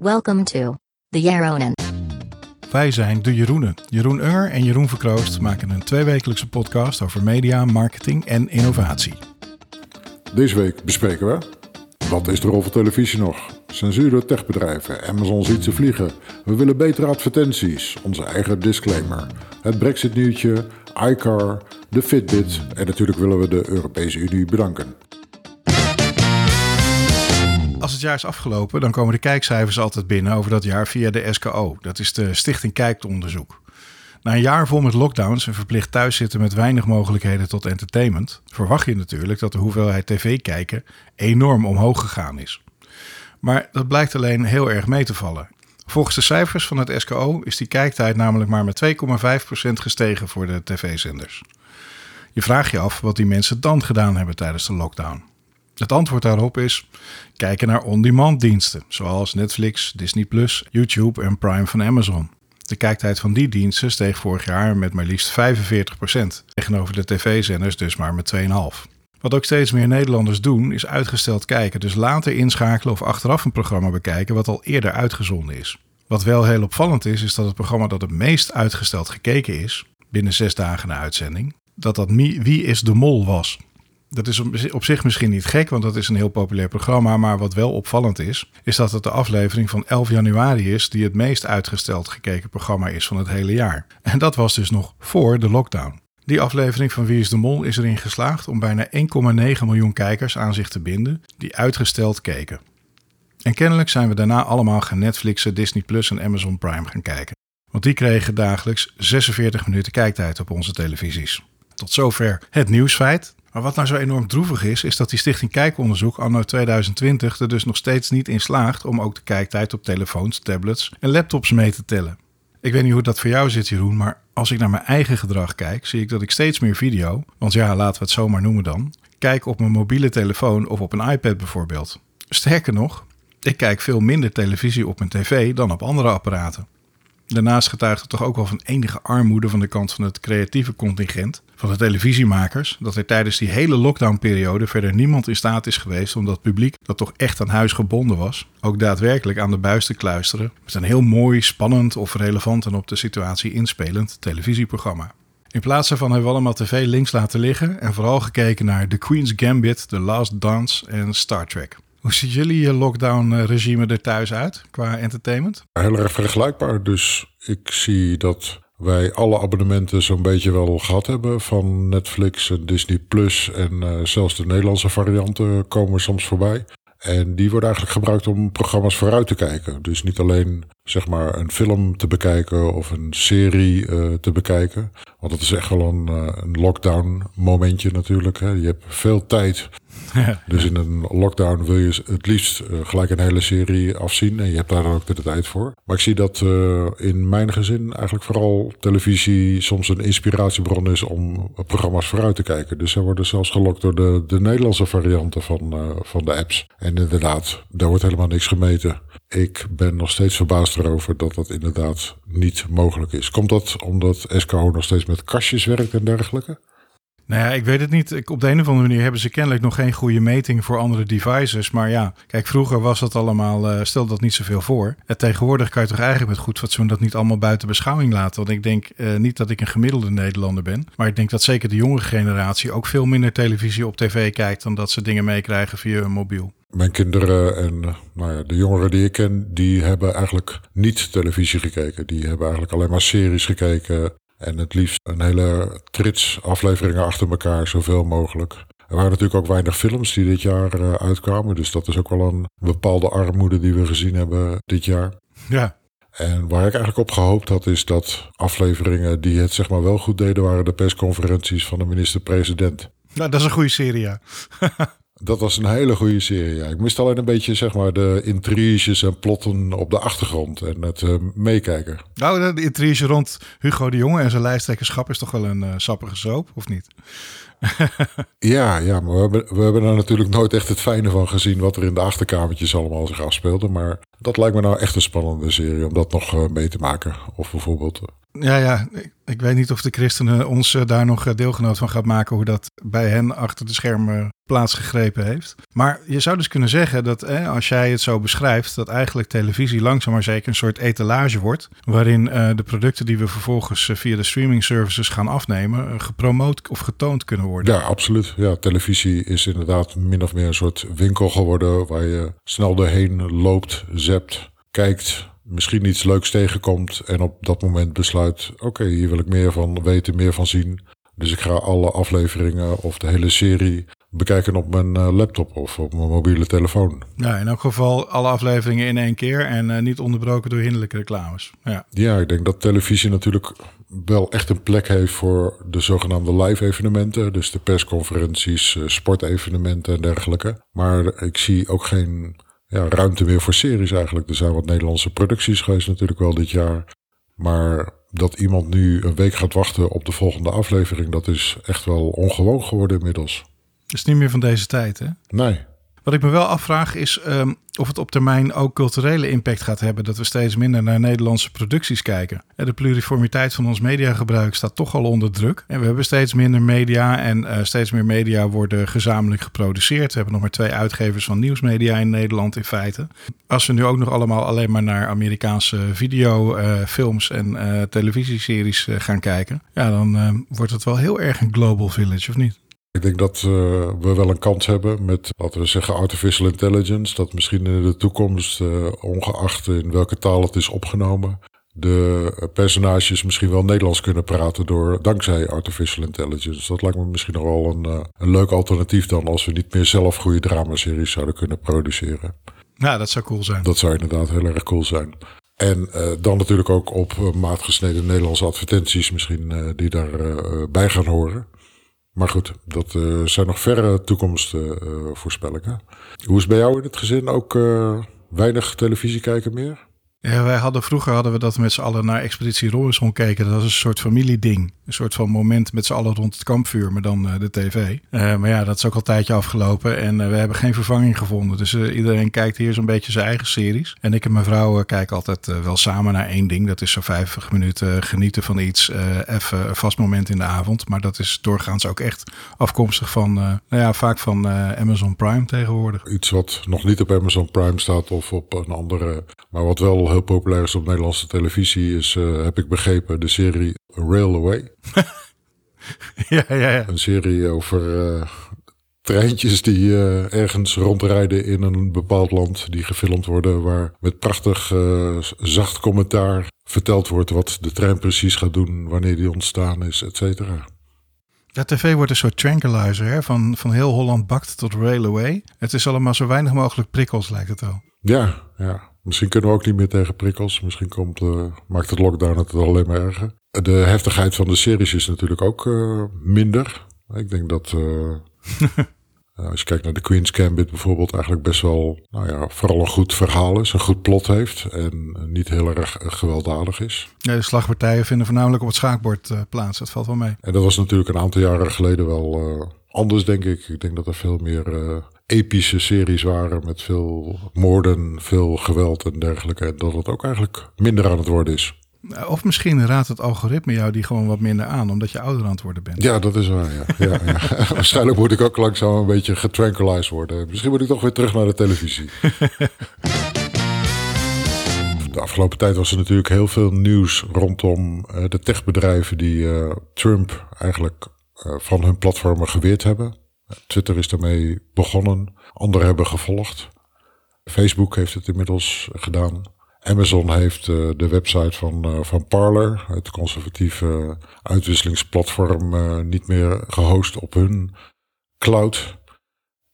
Welcome to the Yaronen. Wij zijn de Jeroenen. Jeroen Unger en Jeroen Verkroost maken een tweewekelijkse podcast over media, marketing en innovatie. Deze week bespreken we... Wat is de rol van televisie nog? Censuur door techbedrijven. Amazon ziet ze vliegen. We willen betere advertenties. Onze eigen disclaimer. Het Brexit nieuwtje. iCar. De Fitbit. En natuurlijk willen we de Europese Unie bedanken. Als het jaar is afgelopen, dan komen de kijkcijfers altijd binnen over dat jaar via de SKO. Dat is de Stichting Kijkonderzoek. Na een jaar vol met lockdowns en verplicht thuiszitten met weinig mogelijkheden tot entertainment, verwacht je natuurlijk dat de hoeveelheid tv kijken enorm omhoog gegaan is. Maar dat blijkt alleen heel erg mee te vallen. Volgens de cijfers van het SKO is die kijktijd namelijk maar met 2,5% gestegen voor de tv-zenders. Je vraagt je af wat die mensen dan gedaan hebben tijdens de lockdown. Het antwoord daarop is kijken naar on-demand diensten, zoals Netflix, Disney+, YouTube en Prime van Amazon. De kijktijd van die diensten steeg vorig jaar met maar liefst 45%, tegenover de tv-zenders dus maar met 2,5%. Wat ook steeds meer Nederlanders doen, is uitgesteld kijken, dus later inschakelen of achteraf een programma bekijken wat al eerder uitgezonden is. Wat wel heel opvallend is, is dat het programma dat het meest uitgesteld gekeken is, binnen zes dagen na uitzending, dat dat Wie is de Mol was. Dat is op zich misschien niet gek, want dat is een heel populair programma. Maar wat wel opvallend is, is dat het de aflevering van 11 januari is die het meest uitgesteld gekeken programma is van het hele jaar. En dat was dus nog voor de lockdown. Die aflevering van Wie is de Mol is erin geslaagd om bijna 1,9 miljoen kijkers aan zich te binden die uitgesteld keken. En kennelijk zijn we daarna allemaal gaan Netflixen, Disney Plus en Amazon Prime gaan kijken. Want die kregen dagelijks 46 minuten kijktijd op onze televisies. Tot zover het nieuwsfeit. Maar wat nou zo enorm droevig is, is dat die Stichting Kijkonderzoek anno 2020 er dus nog steeds niet in slaagt om ook de kijktijd op telefoons, tablets en laptops mee te tellen. Ik weet niet hoe dat voor jou zit, Jeroen, maar als ik naar mijn eigen gedrag kijk, zie ik dat ik steeds meer video, want ja, laten we het zomaar noemen dan, kijk op mijn mobiele telefoon of op een iPad bijvoorbeeld. Sterker nog, ik kijk veel minder televisie op mijn tv dan op andere apparaten. Daarnaast getuigt het toch ook wel van enige armoede van de kant van het creatieve contingent van de televisiemakers. Dat er tijdens die hele lockdownperiode verder niemand in staat is geweest om dat publiek dat toch echt aan huis gebonden was, ook daadwerkelijk aan de buis te kluisteren. Met een heel mooi, spannend of relevant en op de situatie inspelend televisieprogramma. In plaats daarvan hebben we allemaal tv links laten liggen en vooral gekeken naar The Queen's Gambit, The Last Dance en Star Trek. Hoe ziet jullie lockdown-regime er thuis uit qua entertainment? Heel erg vergelijkbaar. Dus ik zie dat wij alle abonnementen zo'n beetje wel gehad hebben. Van Netflix en Disney Plus en uh, zelfs de Nederlandse varianten komen soms voorbij. En die worden eigenlijk gebruikt om programma's vooruit te kijken. Dus niet alleen zeg maar een film te bekijken of een serie uh, te bekijken. Want dat is echt wel een, uh, een lockdown momentje natuurlijk. Hè. Je hebt veel tijd dus in een lockdown wil je het liefst uh, gelijk een hele serie afzien. En je hebt daar dan ook de tijd voor. Maar ik zie dat in mijn gezin eigenlijk vooral televisie soms een inspiratiebron is om programma's vooruit te kijken. Dus ze worden zelfs gelokt door de, de Nederlandse varianten van, van de apps. En inderdaad, daar wordt helemaal niks gemeten. Ik ben nog steeds verbaasd erover dat dat inderdaad niet mogelijk is. Komt dat omdat SKO nog steeds met kastjes werkt en dergelijke? Nou ja, ik weet het niet. Op de een of andere manier hebben ze kennelijk nog geen goede meting voor andere devices. Maar ja, kijk, vroeger was dat allemaal, uh, stel dat niet zoveel voor. En tegenwoordig kan je toch eigenlijk met goed fatsoen dat niet allemaal buiten beschouwing laten. Want ik denk uh, niet dat ik een gemiddelde Nederlander ben. Maar ik denk dat zeker de jongere generatie ook veel minder televisie op tv kijkt dan dat ze dingen meekrijgen via hun mobiel. Mijn kinderen en uh, nou ja, de jongeren die ik ken, die hebben eigenlijk niet televisie gekeken. Die hebben eigenlijk alleen maar series gekeken en het liefst een hele trits afleveringen achter elkaar, zoveel mogelijk. Er waren natuurlijk ook weinig films die dit jaar uh, uitkwamen. Dus dat is ook wel een bepaalde armoede die we gezien hebben dit jaar. Ja. En waar ik eigenlijk op gehoopt had, is dat afleveringen die het zeg maar wel goed deden, waren de persconferenties van de minister-president. Nou, dat is een goede serie, ja. Dat was een hele goede serie. Ja. Ik miste alleen een beetje zeg maar, de intriges en plotten op de achtergrond en het uh, meekijken. Nou, de intrige rond Hugo de Jonge en zijn lijsttrekkerschap is toch wel een uh, sappige soap, of niet? ja, ja, maar we hebben, we hebben er natuurlijk nooit echt het fijne van gezien wat er in de achterkamertjes allemaal zich afspeelde. Maar dat lijkt me nou echt een spannende serie om dat nog mee te maken. Of bijvoorbeeld ja, ja. Ik, weet niet of de christenen ons uh, daar nog deelgenoot van gaat maken hoe dat bij hen achter de schermen plaatsgegrepen heeft. Maar je zou dus kunnen zeggen dat als jij het zo beschrijft, dat eigenlijk televisie langzaam maar zeker een soort etalage wordt. Waarin uh, de producten die we vervolgens via de streaming services gaan afnemen, gepromoot of getoond kunnen worden. Ja, absoluut. Ja, televisie is inderdaad min of meer een soort winkel geworden waar je snel doorheen loopt, zept, kijkt misschien iets leuks tegenkomt en op dat moment besluit: oké, hier wil ik meer van weten, meer van zien. Dus ik ga alle afleveringen of de hele serie bekijken op mijn eh, laptop of op mijn mobiele telefoon. Ja, in elk geval alle afleveringen in één keer en uh, niet onderbroken door hinderlijke reclames. Ja. ja, ik denk dat televisie natuurlijk wel echt een plek heeft voor de zogenaamde live evenementen. Dus de persconferenties, uh, sportevenementen en dergelijke. Maar ik zie ook geen ja, ruimte meer voor series eigenlijk. Er zijn wat Nederlandse producties geweest natuurlijk wel dit jaar. Maar dat iemand nu een week gaat wachten op de volgende aflevering, dat is echt wel ongewoon geworden inmiddels. Dat is niet meer van deze tijd, hè? Nee. Wat ik me wel afvraag is um, of het op termijn ook culturele impact gaat hebben. Dat we steeds minder naar Nederlandse producties kijken. De pluriformiteit van ons mediagebruik staat toch al onder druk. En we hebben steeds minder media en uh, steeds meer media worden gezamenlijk geproduceerd. We hebben nog maar twee uitgevers van nieuwsmedia in Nederland in feite. Als we nu ook nog allemaal alleen maar naar Amerikaanse videofilms uh, en uh, televisieseries gaan kijken. Ja, dan wordt het wel heel erg een global village, of niet? Ik denk dat uh, we wel een kans hebben met, laten we zeggen, artificial intelligence. Dat misschien in de toekomst, uh, ongeacht in welke taal het is opgenomen, de personages misschien wel Nederlands kunnen praten door, dankzij artificial intelligence. Dat lijkt me misschien nog wel een, uh, een leuk alternatief dan als we niet meer zelf goede dramaseries zouden kunnen produceren. Ja, dat zou cool zijn. Dat zou inderdaad heel erg cool zijn. En uh, dan natuurlijk ook op maat gesneden Nederlandse advertenties misschien uh, die daarbij uh, bij gaan horen. Maar goed, dat uh, zijn nog verre toekomstvoorspellingen. Uh, Hoe is bij jou in het gezin? Ook uh, weinig televisie kijken meer? Ja, wij hadden vroeger hadden we dat met z'n allen naar Expeditie Robinson keken. Dat was een soort familieding. Een soort van moment met z'n allen rond het kampvuur, maar dan uh, de tv. Uh, maar ja, dat is ook al een tijdje afgelopen en uh, we hebben geen vervanging gevonden. Dus iedereen kijkt hier zo'n beetje zijn eigen series. En ik en mijn vrouw kijken altijd wel samen naar één ding. Dat is zo 50 minuten genieten van iets. even een vast moment in de avond. Maar dat is doorgaans ook echt afkomstig van, nou ja, vaak van Amazon Prime tegenwoordig. Iets wat nog niet op Amazon Prime staat of op een andere, maar wat wel heel populair is op Nederlandse televisie, is, heb ik begrepen, de serie Railway. ja, ja, ja. Een serie over uh, treintjes die uh, ergens rondrijden in een bepaald land, die gefilmd worden, waar met prachtig zacht commentaar verteld wordt wat de trein precies gaat doen, wanneer die ontstaan is, et cetera. De tv wordt een soort tranquilizer, hè? Van, van heel Holland bakt tot Railway. Het is allemaal zo weinig mogelijk prikkels, lijkt het wel. Ja, ja. Misschien kunnen we ook niet meer tegen prikkels. Misschien komt, uh, maakt het lockdown het alleen maar erger. De heftigheid van de series is natuurlijk ook uh, minder. Ik denk dat uh, als je kijkt naar de Queen's Gambit bijvoorbeeld, eigenlijk best wel, nou ja, vooral een goed verhaal is, een goed plot heeft en niet heel erg gewelddadig is. Ja, de slagpartijen vinden voornamelijk op het schaakbord plaats. Dat valt wel mee. En dat was natuurlijk een aantal jaren geleden wel anders, denk ik. Ik denk dat er veel meer epische series waren met veel moorden, veel geweld en dergelijke. En dat het ook eigenlijk minder aan het worden is. Of misschien raadt het algoritme jou die gewoon wat minder aan, omdat je ouder aan het worden bent. Ja, dat is waar. Ja. ja, ja. Waarschijnlijk moet ik ook langzaam een beetje getranquilized worden. Misschien moet ik toch weer terug naar de televisie. De afgelopen tijd was er natuurlijk heel veel nieuws rondom uh, de techbedrijven die uh, Trump eigenlijk van hun platformen geweerd hebben. Twitter is daarmee begonnen. Anderen hebben gevolgd. Facebook heeft het inmiddels gedaan. Amazon heeft uh, de website van, uh, van Parler, het conservatieve uitwisselingsplatform, uh, niet meer gehost op hun cloud.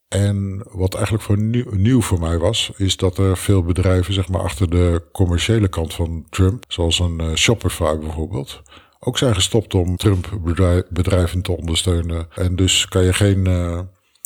En wat eigenlijk voor nieuw, nieuw, voor mij was, is dat er veel bedrijven zeg maar, achter de commerciële kant van Trump, zoals een Shopify bijvoorbeeld, ook zijn gestopt om Trump-bedrijven te ondersteunen. En dus kan je geen,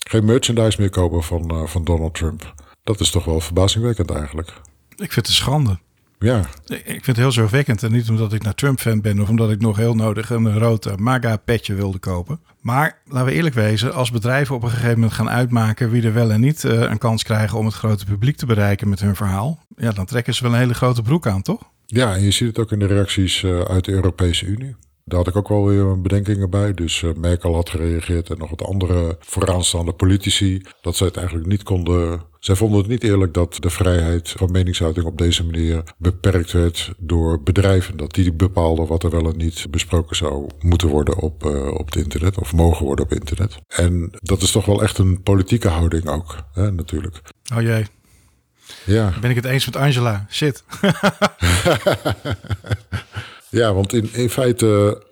geen merchandise meer kopen van, van Donald Trump. Dat is toch wel verbazingwekkend eigenlijk. Ik vind het een schande. Ja, Ik vind het heel zorgwekkend. En niet omdat ik naar Trump-fan ben of omdat ik nog heel nodig een rood MAGA-petje wilde kopen. Maar laten we eerlijk wezen, als bedrijven op een gegeven moment gaan uitmaken wie er wel en niet eh, een kans krijgen om het grote publiek te bereiken met hun verhaal, ja, dan trekken ze wel een hele grote broek aan, toch? Ja, en je ziet het ook in de reacties uh, uit de Europese Unie. Daar had ik ook wel weer bedenkingen bij. Dus uh, Merkel had gereageerd en nog wat andere vooraanstaande politici. Dat zij het eigenlijk niet konden. Zij vonden het niet eerlijk dat de vrijheid van meningsuiting op deze manier beperkt werd door bedrijven. Dat die bepaalden wat er wel en niet besproken zou moeten worden op, uh, op het internet. Of mogen worden op internet. En dat is toch wel echt een politieke houding ook, hè, natuurlijk. Oh jee. Ja. Ben ik het eens met Angela? Shit. ja, want in, in feite,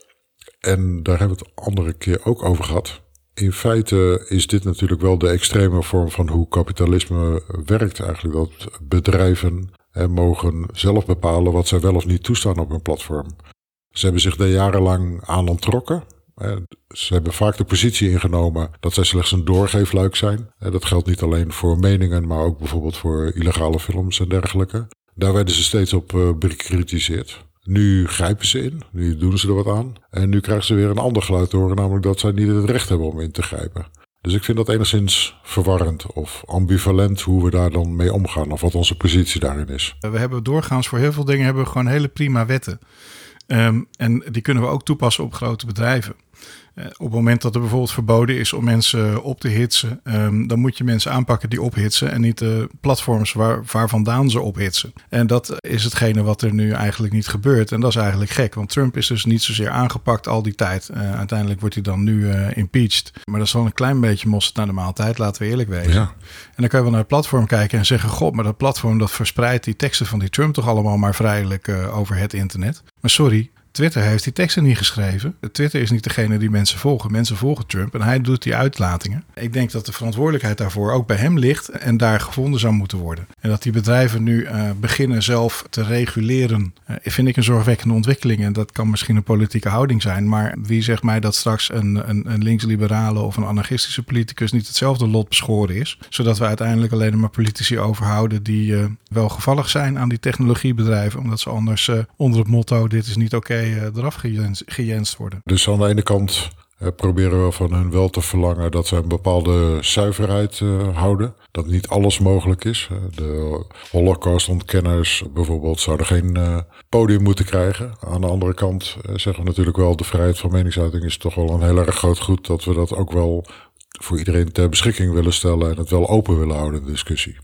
en daar hebben we het andere keer ook over gehad. In feite is dit natuurlijk wel de extreme vorm van hoe kapitalisme werkt. Eigenlijk dat bedrijven hè, mogen zelf bepalen wat zij wel of niet toestaan op hun platform. Ze hebben zich daar jarenlang aan ontrokken. Ze hebben vaak de positie ingenomen dat zij slechts een doorgeefluik zijn. Dat geldt niet alleen voor meningen, maar ook bijvoorbeeld voor illegale films en dergelijke. Daar werden ze steeds op bekritiseerd. Nu grijpen ze in, nu doen ze er wat aan. En nu krijgen ze weer een ander geluid te horen, namelijk dat zij niet het recht hebben om in te grijpen. Dus ik vind dat enigszins verwarrend of ambivalent hoe we daar dan mee omgaan of wat onze positie daarin is. We hebben doorgaans voor heel veel dingen hebben we gewoon hele prima wetten. Um, en die kunnen we ook toepassen op grote bedrijven. Uh, op het moment dat er bijvoorbeeld verboden is om mensen op te hitsen, um, dan moet je mensen aanpakken die ophitsen en niet de platforms waar, waar vandaan ze ophitsen. En dat is hetgene wat er nu eigenlijk niet gebeurt. En dat is eigenlijk gek, want Trump is dus niet zozeer aangepakt al die tijd. Uh, uiteindelijk wordt hij dan nu uh, impeached. Maar dat is wel een klein beetje mosterd naar de maaltijd, laten we eerlijk wezen. Ja. En dan kan je wel naar het platform kijken en zeggen: God, maar dat platform dat verspreidt die teksten van die Trump toch allemaal maar vrijelijk over het internet. Maar sorry, Twitter heeft die teksten niet geschreven. Twitter is niet degene die mensen volgen. Mensen volgen Trump en hij doet die uitlatingen. Ik denk dat de verantwoordelijkheid daarvoor ook bij hem ligt en daar gevonden zou moeten worden. En dat die bedrijven nu uh, beginnen zelf te reguleren, uh, vind ik een zorgwekkende ontwikkeling. En dat kan misschien een politieke houding zijn. Maar wie zegt mij dat straks een, een, een linksliberale of een anarchistische politicus niet hetzelfde lot beschoren is? Zodat we uiteindelijk alleen maar politici overhouden die uh, wel gevallig zijn aan die technologiebedrijven. Omdat ze anders onder het motto: dit is niet oké. Eraf gejenst worden. Dus aan de ene kant uh, proberen we van hun wel te verlangen dat ze een bepaalde zuiverheid uh, houden. Dat niet alles mogelijk is. De Holocaust-ontkenners bijvoorbeeld zouden geen podium moeten krijgen. Aan de andere kant zeggen we natuurlijk wel, de vrijheid van meningsuiting is toch wel een heel erg groot goed. Dat we dat ook wel voor iedereen ter beschikking willen stellen en het wel open willen houden, de discussie.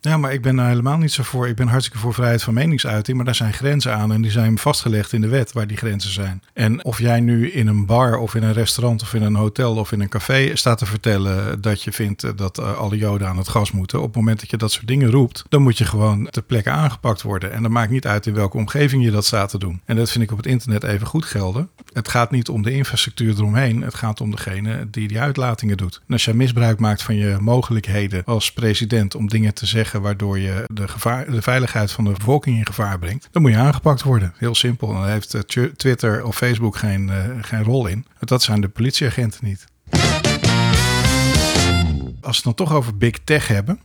Ja, maar ik ben daar helemaal niet zo voor. Ik ben hartstikke voor vrijheid van meningsuiting. Maar daar zijn grenzen aan en die zijn vastgelegd in de wet waar die grenzen zijn. En of jij nu in een bar of in een restaurant of in een hotel of in een café staat te vertellen dat je vindt dat alle joden aan het gas moeten. Op het moment dat je dat soort dingen roept, dan moet je gewoon ter plekke aangepakt worden. En dat maakt niet uit in welke omgeving je dat staat te doen. En dat vind ik op het internet even goed gelden. Het gaat niet om de infrastructuur eromheen. Het gaat om degene die die uitlatingen doet. En als jij misbruik maakt van je mogelijkheden als president om dingen te zeggen waardoor je de, gevaar, de veiligheid van de bevolking in gevaar brengt, dan moet je aangepakt worden. Heel simpel. Daar heeft Twitter of Facebook geen, uh, geen rol in. Dat zijn de politieagenten niet. Als we het dan toch over big tech hebben.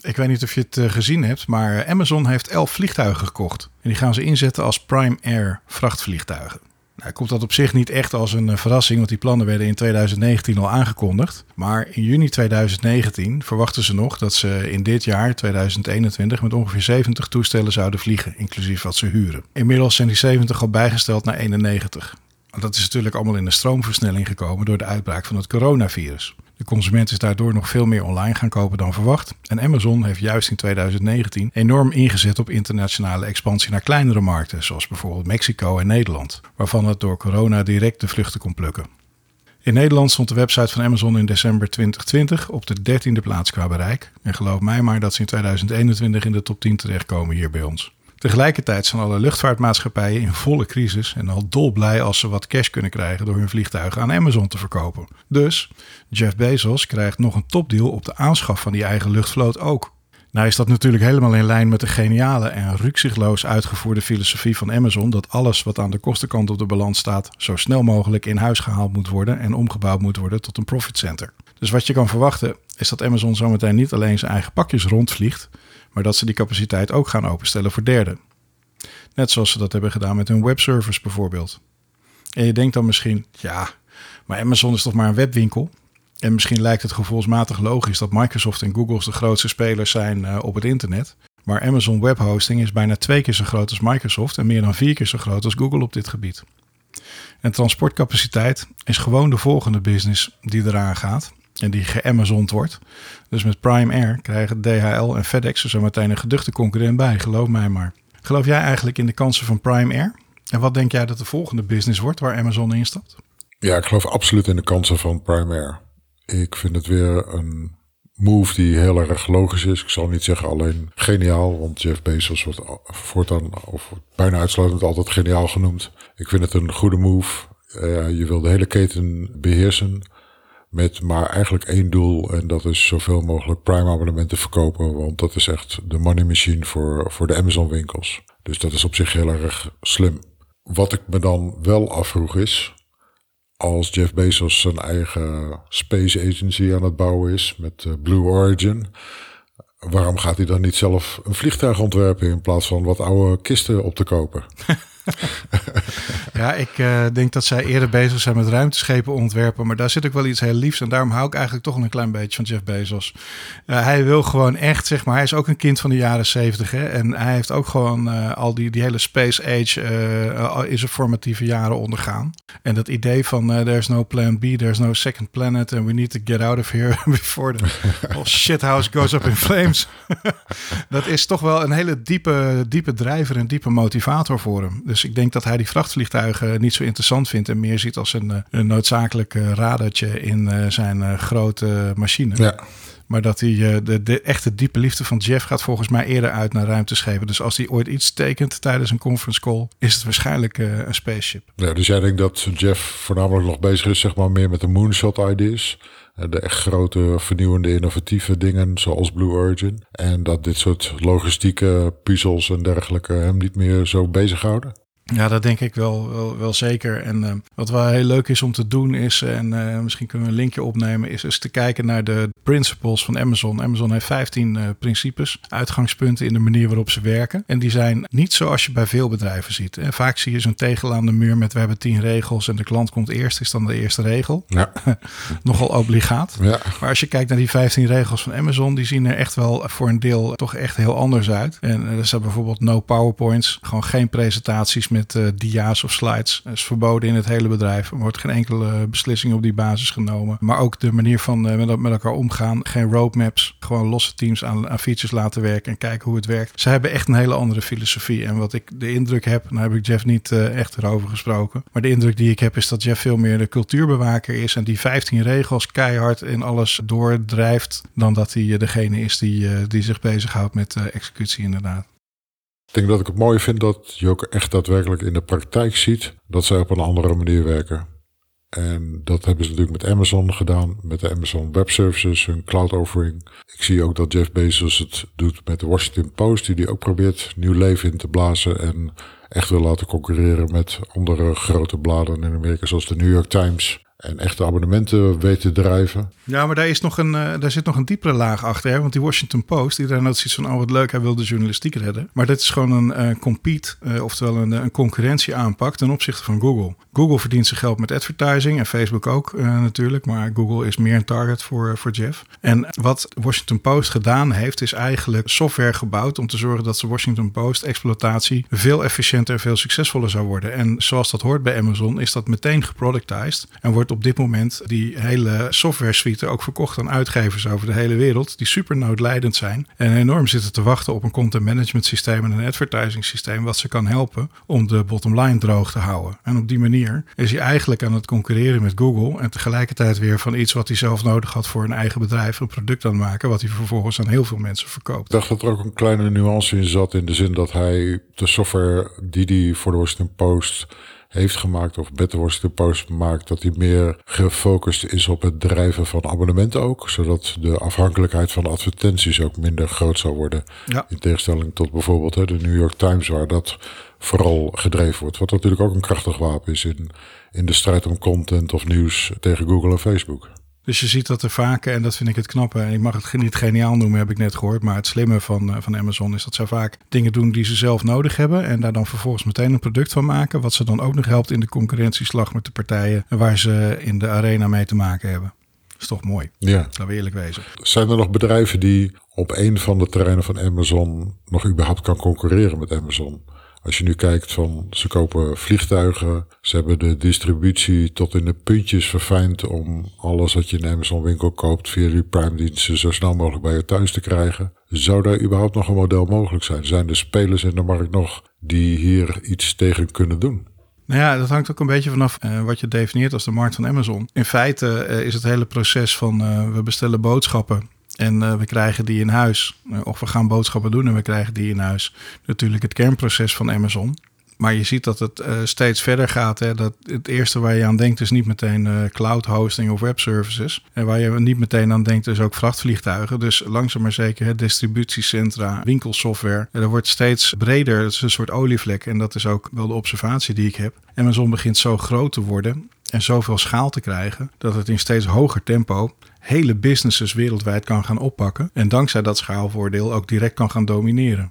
Ik weet niet of je het uh, gezien hebt, maar Amazon heeft elf vliegtuigen gekocht. En die gaan ze inzetten als Prime Air vrachtvliegtuigen. Nou, komt dat op zich niet echt als een uh, verrassing, want die plannen werden in 2019 al aangekondigd. Maar in juni 2019 verwachten ze nog dat ze in dit jaar, 2021, met ongeveer 70 toestellen zouden vliegen, inclusief wat ze huren. Inmiddels zijn die 70 al bijgesteld naar 91. Dat is natuurlijk allemaal in de stroomversnelling gekomen door de uitbraak van het coronavirus. De consument is daardoor nog veel meer online gaan kopen dan verwacht. En Amazon heeft juist in 2019 enorm ingezet op internationale expansie naar kleinere markten, zoals bijvoorbeeld Mexico en Nederland, waarvan het door corona direct de vluchten kon plukken. In Nederland stond de website van Amazon in december 2020 op de 13e plaats qua bereik. En geloof mij maar dat ze in 2021 in de top 10 terechtkomen hier bij ons. Tegelijkertijd zijn alle luchtvaartmaatschappijen in volle crisis en al dolblij als ze wat cash kunnen krijgen door hun vliegtuigen aan Amazon te verkopen. Dus Jeff Bezos krijgt nog een topdeal op de aanschaf van die eigen luchtvloot ook. Nou is dat natuurlijk helemaal in lijn met de geniale en rukzichtloos uitgevoerde filosofie van Amazon dat alles wat aan de kostenkant op de balans staat zo snel mogelijk in huis gehaald moet worden en omgebouwd moet worden tot een profit center. Dus wat je kan verwachten is dat Amazon zometeen niet alleen zijn eigen pakjes rondvliegt, maar dat ze die capaciteit ook gaan openstellen voor derden. Net zoals ze dat hebben gedaan met hun webservice bijvoorbeeld. En je denkt dan misschien, ja, maar Amazon is toch maar een webwinkel? En misschien lijkt het gevoelsmatig logisch dat Microsoft en Google de grootste spelers zijn uh, op het internet. Maar Amazon Web Hosting is bijna twee keer zo groot als Microsoft en meer dan vier keer zo groot als Google op dit gebied. En transportcapaciteit is gewoon de volgende business die eraan gaat en die geamazond wordt. Dus met Prime Air krijgen DHL en FedEx er zo meteen een geduchte concurrent bij, geloof mij maar. Geloof jij eigenlijk in de kansen van Prime Air? En wat denk jij dat de volgende business wordt waar Amazon in stapt? Ja, ik geloof absoluut in de kansen van Prime Air. Ik vind het weer een move die heel erg logisch is. Ik zal niet zeggen alleen geniaal, want Jeff Bezos wordt voortaan of bijna uitsluitend altijd geniaal genoemd. Ik vind het een goede move. Uh, je wil de hele keten beheersen met maar eigenlijk één doel en dat is zoveel mogelijk Prime abonnementen verkopen, want dat is echt de money machine voor, voor de Amazon winkels. Dus dat is op zich heel erg slim. Wat ik me dan wel afvroeg is, als Jeff Bezos zijn eigen space agency aan het bouwen is met uh, Blue Origin, waarom gaat hij dan niet zelf een vliegtuig ontwerpen in plaats van wat oude kisten op te kopen? ja, ik uh, denk dat zij eerder bezig zijn met ruimteschepen ontwerpen. Maar daar zit ook wel iets heel liefs. En daarom hou ik eigenlijk toch een klein beetje van Jeff Bezos. Uh, hij wil gewoon echt, zeg maar, hij is ook een kind van de jaren zeventig. En hij heeft ook gewoon uh, al die, die hele space age in zijn formatieve jaren ondergaan. En dat idee van there's no plan B, there's no second planet. And we need to get out of here before the whole shithouse goes up in flames. dat is toch wel een hele diepe, diepe drijver en diepe motivator voor hem. Dus ik denk dat hij die vrachtvliegtuigen niet zo interessant vindt en meer ziet als een, eh, een noodzakelijk radertje in eh, zijn eh, grote machine. Ja. Maar dat hij de, de echte diepe liefde van Jeff gaat volgens mij eerder uit naar ruimteschepen. Dus als hij ooit iets tekent tijdens een conference call, is het waarschijnlijk een spaceship. Ja, dus jij denkt dat Jeff voornamelijk nog bezig is, zeg maar, meer met de moonshot ideas. De echt grote, vernieuwende, innovatieve dingen zoals Blue Origin. En dat dit soort logistieke puzzels en dergelijke hem niet meer zo bezighouden? Ja, dat denk ik wel, wel, wel zeker. En uh, wat wel heel leuk is om te doen is, en uh, misschien kunnen we een linkje opnemen, is, is te kijken naar de principles van Amazon. Amazon heeft 15 uh, principes, uitgangspunten in de manier waarop ze werken. En die zijn niet zoals je bij veel bedrijven ziet. En vaak zie je zo'n tegel aan de muur met we hebben 10 regels en de klant komt eerst, is dan de eerste regel. Ja. Nogal obligaat. Ja. Maar als je kijkt naar die 15 regels van Amazon, die zien er echt wel voor een deel toch echt heel anders uit. En er zijn bijvoorbeeld no PowerPoints, gewoon geen presentaties met met uh, dia's of slides. Dat is verboden in het hele bedrijf. Er wordt geen enkele beslissing op die basis genomen. Maar ook de manier van uh, met, elkaar omgaan. Geen roadmaps. Gewoon losse teams aan, aan features laten werken en kijken hoe het werkt. Ze hebben echt een hele andere filosofie. En wat ik de indruk heb, nou heb ik Jeff niet echt erover gesproken. Maar de indruk die ik heb is dat Jeff veel meer de cultuurbewaker is. En die 15 regels keihard in alles doordrijft. Dan dat hij degene is die, die zich bezighoudt met executie inderdaad. Ik denk dat ik het mooi vind dat je ook echt daadwerkelijk in de praktijk ziet dat zij op een andere manier werken. En dat hebben ze natuurlijk met Amazon gedaan, met de Amazon Web Services, hun cloud offering. Ik zie ook dat Jeff Bezos het doet met de Washington Post, die die ook probeert nieuw leven in te blazen en echt wil laten concurreren met andere grote bladen in Amerika, zoals de New York Times en echte abonnementen weten drijven. Ja, maar daar, is nog een, uh, daar zit nog een diepere laag achter. Hè? Want die Washington Post, die daar zoiets van, oh wat leuk, hij wil de journalistiek redden. Maar dit is gewoon een uh, compete, uh, oftewel een, een concurrentie ten opzichte van Google. Google verdient zijn geld met advertising en Facebook ook natuurlijk. Maar Google is meer een target voor, voor Jeff. En wat Washington Post gedaan heeft, is eigenlijk software gebouwd om te zorgen dat de Washington Post exploitatie veel efficiënter en veel succesvoller zou worden. En zoals dat hoort bij Amazon, is dat meteen geproductized en wordt op dit moment die hele software suite ook verkocht aan uitgevers over de hele wereld, die super noodlijdend zijn en enorm zitten te wachten op een content management systeem en een advertising systeem wat ze kan helpen om de bottom line droog te houden. En op die manier is hij eigenlijk aan het concurreren met Google en tegelijkertijd weer van iets wat hij zelf nodig had voor een eigen bedrijf, een product aan maken, wat hij vervolgens aan heel veel mensen verkoopt. Ik dacht dat er ook een kleine nuance in zat in de zin dat hij de software die hij voor de Washington Post heeft gemaakt of Betterworst de Post maakt, dat hij meer gefocust is op het drijven van abonnementen ook, zodat de afhankelijkheid van advertenties ook minder groot zou worden. Ja. In tegenstelling tot bijvoorbeeld hè, de New York Times, waar dat vooral gedreven wordt. Wat natuurlijk ook een krachtig wapen is in, in de strijd om content of nieuws tegen Google en Facebook. Dus je ziet dat er vaak, en dat vind ik het knappe, en ik mag het niet geniaal noemen, heb ik net gehoord, maar het slimme van, van Amazon is dat ze vaak dingen doen die ze zelf nodig hebben en daar dan vervolgens meteen een product van maken, wat ze dan ook nog helpt in de concurrentieslag met de partijen waar ze in de arena mee te maken hebben. Dat is toch mooi. Ja. Laten we eerlijk wezen. Zijn er nog bedrijven die op een van de terreinen van Amazon nog überhaupt kan concurreren met Amazon? Als je nu kijkt van ze kopen vliegtuigen, ze hebben de distributie tot in de puntjes verfijnd om alles wat je in Amazon winkel koopt via die Prime diensten zo snel mogelijk bij je thuis te krijgen. Zou daar überhaupt nog een model mogelijk zijn? Zijn er spelers in de markt nog die hier iets tegen kunnen doen? Nou ja, dat hangt ook een beetje vanaf uh, wat je definieert als de markt van Amazon. In feite uh, is het hele proces van uh, we bestellen boodschappen en we krijgen die in huis. of we gaan boodschappen doen en we krijgen die in huis. Natuurlijk het kernproces van Amazon. Maar je ziet dat het uh, steeds verder gaat. Hè? Dat het eerste waar je aan denkt is niet meteen cloud hosting of web services. En waar je niet meteen aan denkt is ook vrachtvliegtuigen. Dus langzaam maar zeker distributiecentra, winkelsoftware. Er wordt steeds breder. Het is een soort olievlek. En dat is ook wel de observatie die ik heb. Amazon begint zo groot te worden en zoveel schaal te krijgen dat het in steeds hoger tempo hele businesses wereldwijd kan gaan oppakken. En dankzij dat schaalvoordeel ook direct kan gaan domineren.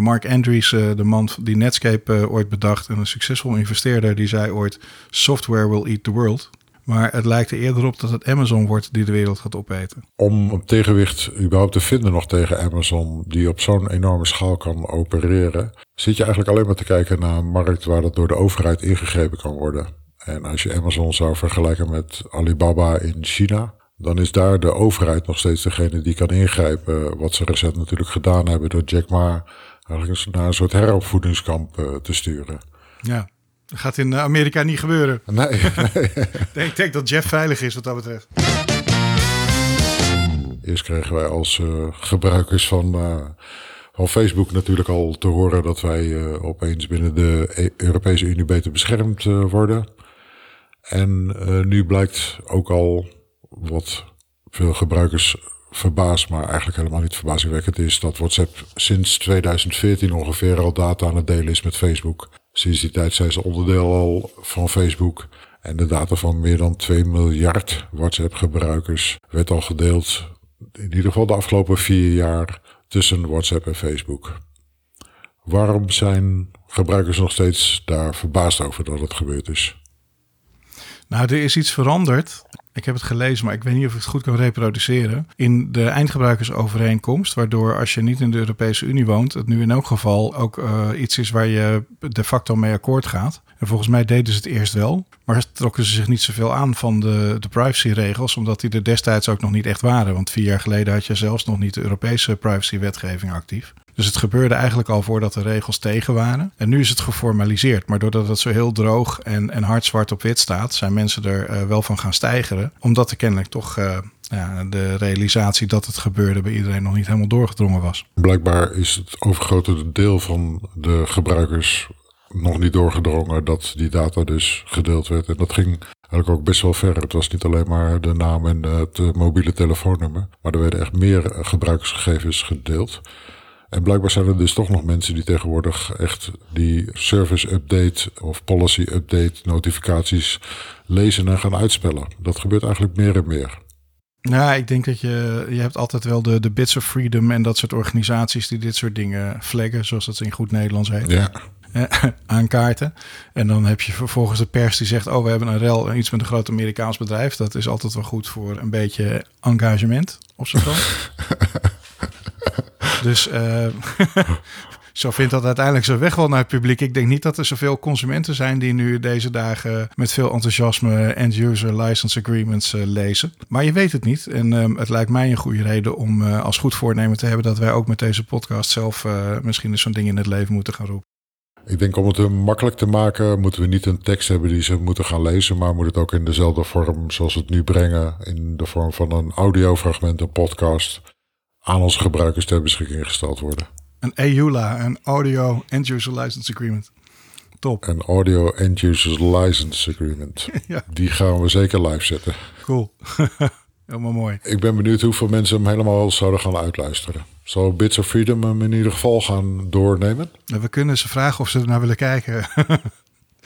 Mark Andrews, eh, de man die Netscape eh, ooit bedacht en een succesvol investeerder, die zei ooit: Software will eat the world. Maar het lijkt er eerder op dat het Amazon wordt die de wereld gaat opeten. Om een tegenwicht überhaupt te vinden nog tegen Amazon, die op zo'n enorme schaal kan opereren, zit je eigenlijk alleen maar te kijken naar een markt waar dat door de overheid ingegrepen kan worden. En als je Amazon zou vergelijken met Alibaba in China, dan is daar de overheid nog steeds degene die kan ingrijpen. Wat ze recent natuurlijk gedaan hebben door Jack Ma eigenlijk naar een soort heropvoedingskamp uh, te sturen. Ja, dat gaat in Amerika niet gebeuren. Nee, nee. ik denk dat Jeff veilig is wat dat betreft. Eerst kregen wij als uh, gebruikers van, uh, van Facebook natuurlijk al te horen dat wij opeens binnen de e Europese Unie beter beschermd worden. En nu blijkt ook al wat veel gebruikers verbaasd, maar eigenlijk helemaal niet verbazingwekkend is dat WhatsApp sinds 2014 ongeveer al data aan het delen is met Facebook. Sinds die tijd zijn ze onderdeel al van Facebook. En de data van meer dan 2 miljard WhatsApp-gebruikers werd al gedeeld, in ieder geval de afgelopen vier jaar, tussen WhatsApp en Facebook. Waarom zijn gebruikers nog steeds daar verbaasd over dat het gebeurd is? Nou, er is iets veranderd. Ik heb het gelezen, maar ik weet niet of ik het goed kan reproduceren. In de eindgebruikersovereenkomst, waardoor als je niet in de Europese Unie woont, het nu in elk geval ook uh, iets is waar je de facto mee akkoord gaat. En volgens mij deden ze het eerst wel, maar trokken ze zich niet zoveel aan van de, de privacyregels, omdat die er destijds ook nog niet echt waren. Want vier jaar geleden had je zelfs nog niet de Europese privacywetgeving actief. Dus het gebeurde eigenlijk al voordat de regels tegen waren. En nu is het geformaliseerd. Maar doordat het zo heel droog en, en hard zwart op wit staat, zijn mensen er uh, wel van gaan stijgeren. Omdat er kennelijk toch uh, ja, de realisatie dat het gebeurde bij iedereen nog niet helemaal doorgedrongen was. Blijkbaar is het overgrote deel van de gebruikers nog niet doorgedrongen dat die data dus gedeeld werd. En dat ging eigenlijk ook best wel ver. Het was niet alleen maar de naam en het mobiele telefoonnummer, maar er werden echt meer gebruikersgegevens gedeeld. En blijkbaar zijn er dus toch nog mensen die tegenwoordig echt die service update of policy update notificaties lezen en gaan uitspellen. Dat gebeurt eigenlijk meer en meer. Nou, ik denk dat je, je hebt altijd wel de, de Bits of Freedom en dat soort organisaties die dit soort dingen flaggen, zoals dat in goed Nederlands heet. Ja. aankaarten. En dan heb je vervolgens de pers die zegt: Oh, we hebben een rel, iets met een groot Amerikaans bedrijf. Dat is altijd wel goed voor een beetje engagement op zo'n Dus uh, zo vindt dat uiteindelijk zo weg wel naar het publiek. Ik denk niet dat er zoveel consumenten zijn die nu deze dagen met veel enthousiasme end-user license agreements uh, lezen. Maar je weet het niet. En um, het lijkt mij een goede reden om uh, als goed voornemen te hebben dat wij ook met deze podcast zelf misschien eens zo'n ding in het leven moeten gaan roepen. Ik denk om het makkelijk te maken, moeten we niet een tekst hebben die ze moeten gaan lezen, maar moet het ook in dezelfde vorm zoals we het nu brengen, in de vorm van een audiofragment, een podcast aan onze gebruikers ter beschikking gesteld worden. Een EULA, een Audio End User License Agreement. Top. Een Audio End User License Agreement. ja. Die gaan we zeker live zetten. Cool. Helemaal mooi. Ik ben benieuwd hoeveel mensen hem helemaal zouden gaan uitluisteren. Zal Bits of Freedom hem in ieder geval gaan doornemen? We kunnen ze vragen of ze er naar willen kijken.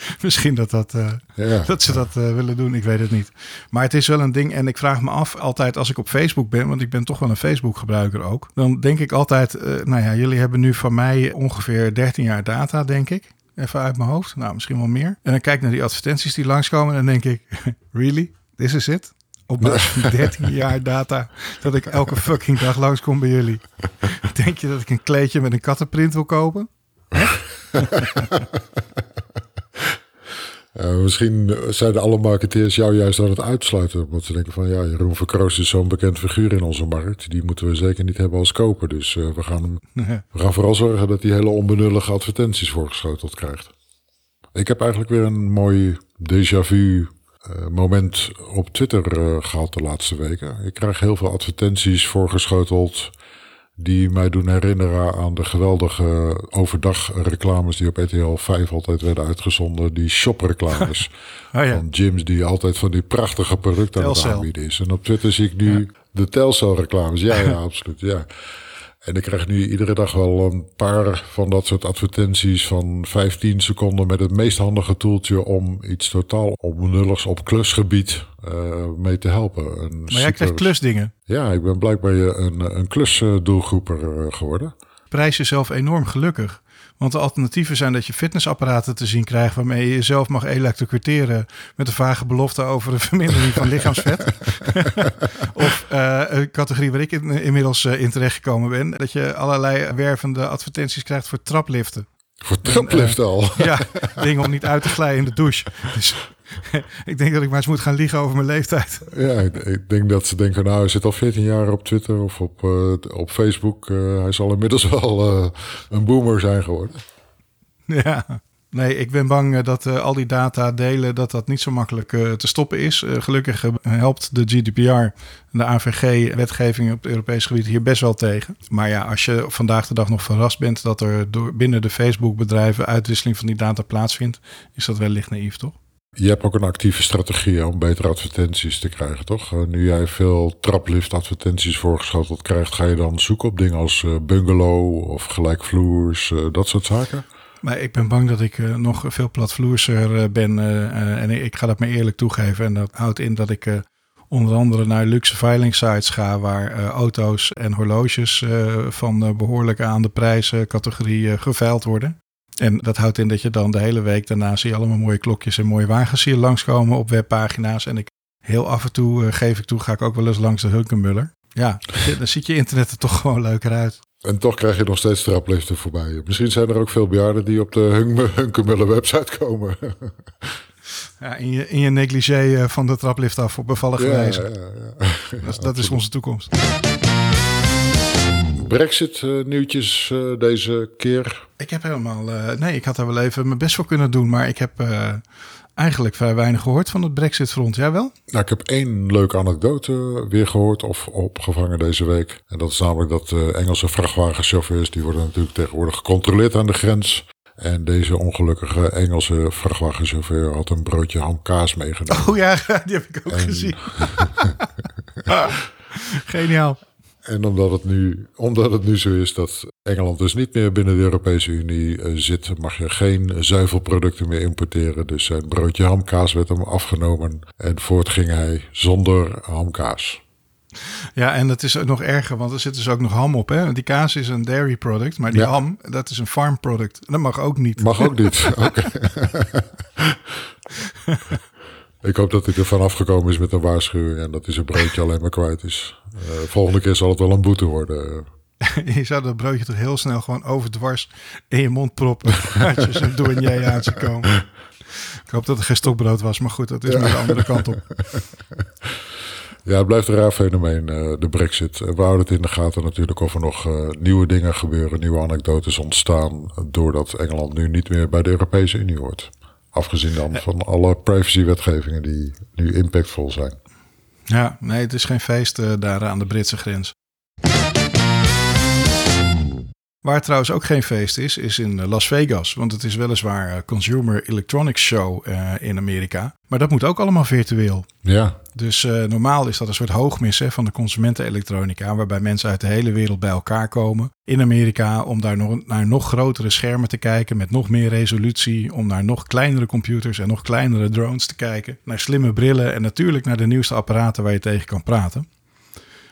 Misschien dat, dat, eh, Ja. dat ze dat eh, willen doen, ik weet het niet. Maar het is wel een ding en ik vraag me af altijd als ik op Facebook ben, want ik ben toch wel een Facebook gebruiker ook. Dan denk ik altijd, eh, nou ja, jullie hebben nu van mij ongeveer 13 jaar data, denk ik. Even uit mijn hoofd, nou misschien wel meer. En dan kijk ik naar die advertenties die langskomen en dan denk ik, really? This is it? Op basis van 13 jaar data dat ik elke fucking dag langskom bij jullie. Denk je dat ik een kleedje met een kattenprint wil kopen? Eh, misschien zijn alle marketeers jou juist aan het uitsluiten. Omdat ze denken van ja, Jeroen Verkroost is zo'n bekend figuur in onze markt. Die moeten we zeker niet hebben als koper. Dus eh, we, gaan hem, we gaan vooral zorgen dat hij hele onbenullige advertenties voorgeschoteld krijgt. Ik heb eigenlijk weer een mooi déjà vu eh, moment op Twitter eh, gehad de laatste weken. Ik krijg heel veel advertenties voorgeschoteld die mij doen herinneren aan de geweldige overdagreclames die op RTL 5 altijd werden uitgezonden. Die shopreclames Oh ja. van gyms die altijd van die prachtige producten aan het Telcel. aanbieden is. En op Twitter zie ik nu de Telcel reclames. Ja, ja, absoluut. Ja. En ik krijg nu iedere dag wel een paar van dat soort advertenties van 15 seconden met het meest handige toeltje om iets totaal onbenulligs op klusgebied eh, mee te helpen. Een Maar jij krijgt klusdingen. Ja, ik ben blijkbaar een, een klusdoelgroeper eh, geworden. Prijs jezelf enorm gelukkig. Want de alternatieven zijn dat je fitnessapparaten te zien krijgt waarmee je jezelf mag elektrocuteren met een vage belofte over een vermindering van lichaamsvet. of eh, een categorie waar ik in- inmiddels in terechtgekomen ben, dat je allerlei wervende advertenties krijgt voor trapliften. Voor traplift al. Ja, dingen om niet uit te glijden in de douche. Dus ik denk dat ik maar eens moet gaan liegen over mijn leeftijd. Ja, ik, ik denk dat ze denken, nou, hij zit al 14 jaar op Twitter of op, eh, op Facebook. Eh, hij zal inmiddels wel eh, een boomer zijn geworden. Ja. Nee, ik ben bang dat al die data delen, dat dat niet zo makkelijk te stoppen is. Gelukkig helpt de GDPR en de AVG-wetgeving op het Europees gebied hier best wel tegen. Maar ja, als je vandaag de dag nog verrast bent dat er door, binnen de Facebook-bedrijven uitwisseling van die data plaatsvindt, is dat wellicht naïef, toch? Je hebt ook een actieve strategie om betere advertenties te krijgen, toch? Eh, nu jij veel traplift advertenties voorgeschoteld krijgt, ga je dan zoeken op dingen als eh, bungalow of gelijkvloers, eh, dat soort zaken? Maar ik ben bang dat ik nog veel platvloerser ben. en ik ga dat maar eerlijk toegeven. En dat houdt in dat ik onder andere naar luxe veilingsites ga... waar auto's en horloges van eh, behoorlijk aan de prijscategorie geveild worden. En dat houdt in dat je dan de hele week daarna zie je allemaal mooie klokjes en mooie wagens je langskomen op webpagina's. En ik heel af en toe, eh, geef ik toe, ga ik ook wel eens langs de Hunkenmuller. Ja, dan ziet je internet er toch gewoon leuker uit. En toch krijg je nog steeds trapliften voorbij. Misschien zijn er ook veel bejaarden die op de Hunk- Hunkemuller website komen. Ja, in, je, in je negligé eh, van de traplift af op bevallige ja, wijze. ja, ja. Dat, dat is onze toekomst. Brexit-nieuwtjes eh, deze keer. Ik heb helemaal. eh, nee, ik had er wel even mijn best voor kunnen doen. Maar ik heb eh, eigenlijk vrij weinig gehoord van het Brexit-front. Jij wel? Nou, ik heb één leuke anekdote weer gehoord of opgevangen deze week. En dat is namelijk dat eh, Engelse vrachtwagenchauffeurs, die worden natuurlijk tegenwoordig gecontroleerd aan de grens. En deze ongelukkige Engelse vrachtwagenchauffeur had een broodje hamkaas meegenomen. Oh ja, die heb ik ook En- gezien. Geniaal. En omdat het, nu, omdat het nu zo is dat Engeland dus niet meer binnen de Europese Unie eh, zit, mag je geen zuivelproducten meer importeren. Dus zijn broodje hamkaas werd hem afgenomen en voort ging hij zonder hamkaas. Ja, en dat is nog erger, want er zit dus ook nog ham op. Hè? Die kaas is een dairy product, maar die Ja. ham, dat is een farm product. Dat mag ook niet. Mag ook niet. Oké. Ik hoop dat hij er vanaf gekomen is met een waarschuwing en dat hij zijn broodje alleen maar kwijt is. Eh, volgende keer zal het wel een boete worden. Je zou dat broodje toch heel snel gewoon overdwars in je mond proppen. als je zo'n douanier aan ziet komen. Ik hoop dat het geen stokbrood was, maar goed, dat is maar de andere kant op. Ja, het blijft een raar fenomeen, eh, de brexit. Eh, We houden het in de gaten natuurlijk of er nog nieuwe dingen gebeuren, nieuwe anekdotes ontstaan, doordat Engeland nu niet meer bij de Europese Unie hoort. Afgezien dan van alle privacywetgevingen die nu impactvol zijn. Ja, nee, het is geen feest eh, daar aan de Britse grens. Waar trouwens ook geen feest is, is in eh, Las Vegas. Want het is weliswaar eh, Consumer Electronics Show uh, in Amerika. Maar dat moet ook allemaal virtueel. Ja. Dus uh, normaal is dat een soort hoogmis hè, van de consumentenelektronica. Waarbij mensen uit de hele wereld bij elkaar komen in Amerika. Om daar nog, naar nog grotere schermen te kijken. Met nog meer resolutie. Om naar nog kleinere computers en nog kleinere drones te kijken. Naar slimme brillen en natuurlijk naar de nieuwste apparaten waar je tegen kan praten.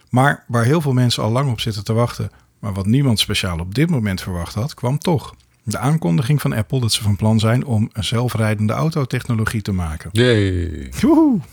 Maar waar heel veel mensen al lang op zitten te wachten maar wat niemand speciaal op dit moment verwacht had, kwam toch. De aankondiging van Apple dat ze van plan zijn om een zelfrijdende autotechnologie te maken. Yay.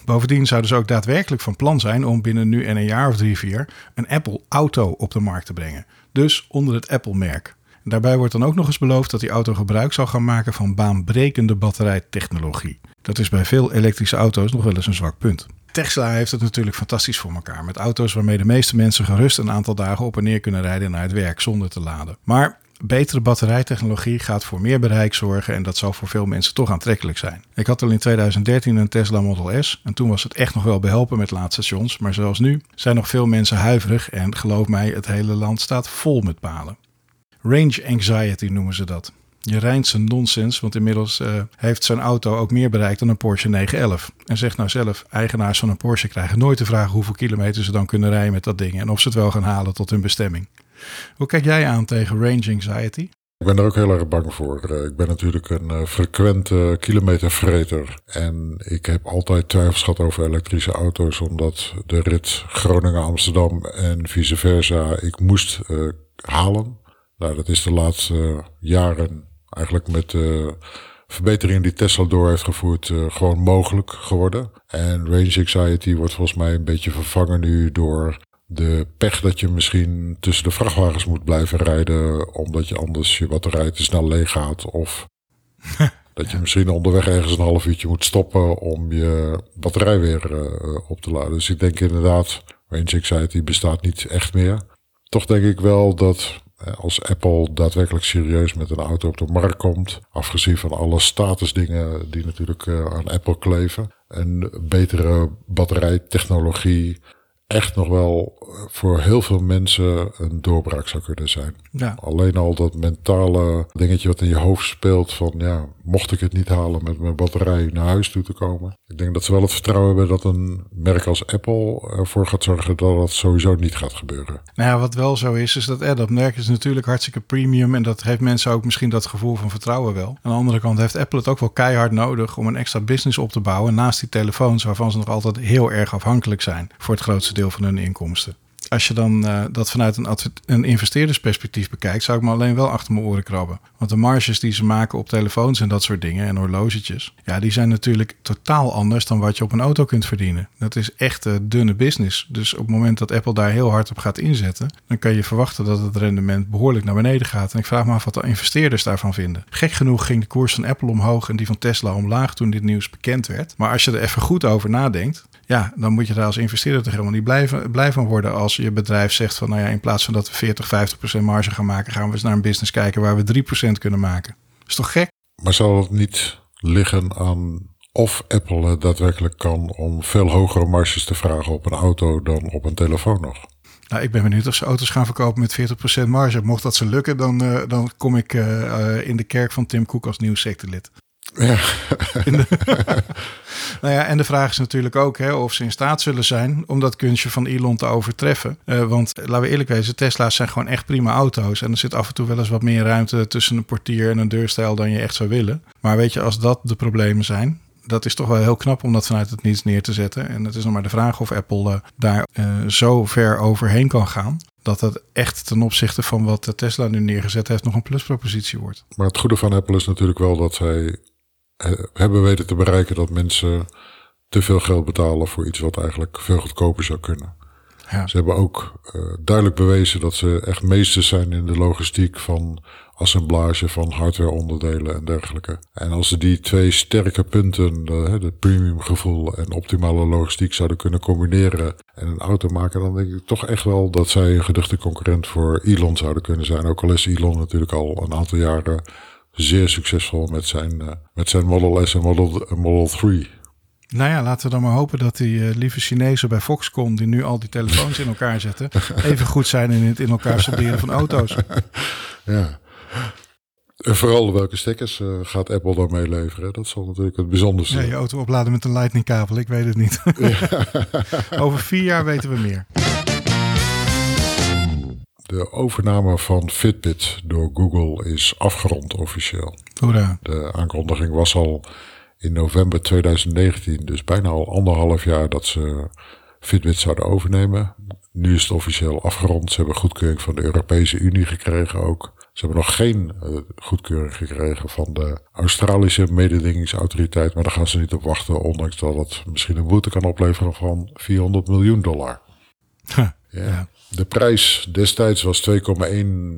Bovendien zouden ze ook daadwerkelijk van plan zijn om binnen nu en een jaar of drie, vier een Apple Auto op de markt te brengen. Dus onder het Apple-merk. Daarbij wordt dan ook nog eens beloofd dat die auto gebruik zal gaan maken van baanbrekende batterijtechnologie. Dat is bij veel elektrische auto's nog wel eens een zwak punt. Tesla heeft het natuurlijk fantastisch voor elkaar. Met auto's waarmee de meeste mensen gerust een aantal dagen op en neer kunnen rijden naar het werk zonder te laden. Maar betere batterijtechnologie gaat voor meer bereik zorgen en dat zal voor veel mensen toch aantrekkelijk zijn. Ik had al in 2013 een Tesla Model S en toen was het echt nog wel behelpen met laadstations, maar zoals nu zijn nog veel mensen huiverig en geloof mij, het hele land staat vol met palen. Range anxiety noemen ze dat. Je rijdt zijn nonsens, want inmiddels uh, heeft zijn auto ook meer bereikt dan een Porsche 911. En zegt nou zelf, eigenaars van een Porsche krijgen nooit de vraag hoeveel kilometer ze dan kunnen rijden met dat ding en of ze het wel gaan halen tot hun bestemming. Hoe kijk jij aan tegen range anxiety? Ik ben er ook heel erg bang voor. Eh, ik ben natuurlijk een uh, frequente kilometervreter. En ik heb altijd twijfels gehad over elektrische auto's. Omdat de rit Groningen-Amsterdam en vice versa ik moest halen. Nou, dat is de laatste jaren eigenlijk met de verbeteringen die Tesla door heeft gevoerd uh, gewoon mogelijk geworden. En range anxiety wordt volgens mij een beetje vervangen nu door de pech dat je misschien tussen de vrachtwagens moet blijven rijden omdat je anders je batterij te snel leeg gaat of dat je misschien onderweg ergens een half uurtje moet stoppen om je batterij weer uh, op te laden. Dus ik denk inderdaad, range anxiety bestaat niet echt meer. Toch denk ik wel dat eh, als Apple daadwerkelijk serieus met een auto op de markt komt, afgezien van alle statusdingen die natuurlijk eh, aan Apple kleven, een betere batterijtechnologie, echt nog wel eh, voor heel veel mensen een doorbraak zou kunnen zijn. Ja. Alleen al dat mentale dingetje wat in je hoofd speelt van ja, mocht ik het niet halen met mijn batterij naar huis toe te komen. Ik denk dat ze wel het vertrouwen hebben dat een merk als Apple ervoor gaat zorgen dat dat sowieso niet gaat gebeuren. Nou ja, wat wel zo is, is dat eh, dat merk is natuurlijk hartstikke premium en dat heeft mensen ook misschien dat gevoel van vertrouwen wel. Aan de andere kant heeft Apple het ook wel keihard nodig om een extra business op te bouwen naast die telefoons waarvan ze nog altijd heel erg afhankelijk zijn voor het grootste deel van hun inkomsten als je dan uh, dat vanuit een, een investeerdersperspectief bekijkt, zou ik me alleen wel achter mijn oren krabben. Want de marges die ze maken op telefoons en dat soort dingen en horlogetjes, ja, die zijn natuurlijk totaal anders dan wat je op een auto kunt verdienen. Dat is echt uh, dunne business. Dus op het moment dat Apple daar heel hard op gaat inzetten, dan kan je verwachten dat het rendement behoorlijk naar beneden gaat. En ik vraag me af wat de investeerders daarvan vinden. Gek genoeg ging de koers van Apple omhoog en die van Tesla omlaag toen dit nieuws bekend werd. Maar als je er even goed over nadenkt, ja, dan moet je daar als investeerder toch helemaal niet blij van, blij van worden als je bedrijf zegt van nou ja, in plaats van dat we 40, 50 procent marge gaan maken, gaan we eens naar een business kijken waar we 3 procent kunnen maken. Dat is toch gek? Maar zal het niet liggen aan of Apple het daadwerkelijk kan om veel hogere marges te vragen op een auto dan op een telefoon nog? Nou, ik ben benieuwd of ze auto's gaan verkopen met 40% marge. Mocht dat ze lukken, dan, uh, dan kom ik uh, in de kerk van Tim Cook als nieuw sectelid. Ja. nou ja, en de vraag is natuurlijk ook hè, of ze in staat zullen zijn om dat kunstje van Elon te overtreffen. Uh, want laten we eerlijk wezen, Tesla's zijn gewoon echt prima auto's. En er zit af en toe wel eens wat meer ruimte tussen een portier en een deurstijl dan je echt zou willen. Maar weet je, als dat de problemen zijn, dat is toch wel heel knap om dat vanuit het niets neer te zetten. En het is nog maar de vraag of Apple uh, daar uh, zo ver overheen kan gaan. Dat het echt ten opzichte van wat Tesla nu neergezet heeft nog een pluspropositie wordt. Maar het goede van Apple is natuurlijk wel dat zij hebben weten te bereiken dat mensen te veel geld betalen voor iets wat eigenlijk veel goedkoper zou kunnen. Ja. Ze hebben ook uh, duidelijk bewezen dat ze echt meesters zijn in de logistiek van assemblage van hardwareonderdelen en dergelijke. En als ze die twee sterke punten, de, de premium gevoel en optimale logistiek zouden kunnen combineren en een auto maken, dan denk ik toch echt wel dat zij een geduchte concurrent voor Elon zouden kunnen zijn. Ook al is Elon natuurlijk al een aantal jaren zeer succesvol met zijn, uh, met zijn Model S en Model, Model 3. Nou ja, laten we dan maar hopen dat die uh, lieve Chinezen bij Foxconn, die nu al die telefoons in elkaar zetten, even goed zijn in het in elkaar solderen van auto's. Ja. En vooral welke stekkers uh, gaat Apple daarmee leveren? Dat zal natuurlijk het bijzonderste zijn. Ja, je auto opladen met een lightning kabel, ik weet het niet. Over vier jaar weten we meer. De overname van Fitbit door Google is afgerond officieel. Hoera. De aankondiging was al in november 2019, dus bijna al anderhalf jaar dat ze Fitbit zouden overnemen. Nu is het officieel afgerond. Ze hebben goedkeuring van de Europese Unie gekregen ook. Ze hebben nog geen uh, goedkeuring gekregen van de Australische mededingingsautoriteit, maar daar gaan ze niet op wachten, ondanks dat het misschien een boete kan opleveren van 400 miljoen dollar. ja. ja. De prijs destijds was 2,1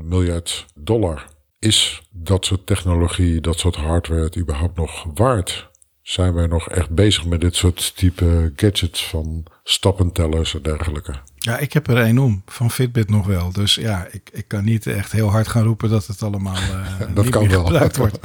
miljard dollar. Is dat soort technologie, dat soort hardware het überhaupt nog waard? Zijn wij nog echt bezig met dit soort type gadgets van stappentellers en dergelijke? Ja, ik heb er één om van Fitbit nog wel. Dus ja, ik, ik kan niet echt heel hard gaan roepen dat het allemaal uh, dat niet kan meer wel. gebruikt wordt.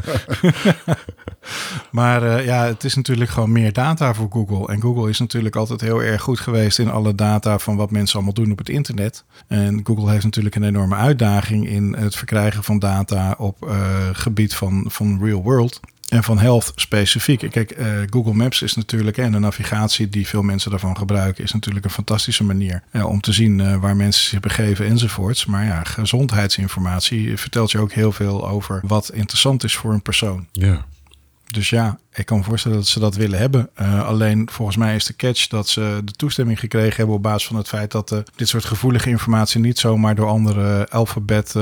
maar uh, ja, het is natuurlijk gewoon meer data voor Google. En Google is natuurlijk altijd heel erg goed geweest in alle data van wat mensen allemaal doen op het internet. En Google heeft natuurlijk een enorme uitdaging in het verkrijgen van data op uh, gebied van, van real world. En van health specifiek. Kijk, uh, Google Maps is natuurlijk, en de navigatie die veel mensen daarvan gebruiken, is natuurlijk een fantastische manier uh, om te zien uh, waar mensen zich begeven enzovoorts. Maar ja, gezondheidsinformatie vertelt je ook heel veel over wat interessant is voor een persoon. Ja. Dus ja, ik kan me voorstellen dat ze dat willen hebben. alleen volgens mij is de catch dat ze de toestemming gekregen hebben op basis van het feit dat dit soort gevoelige informatie niet zomaar door andere alfabet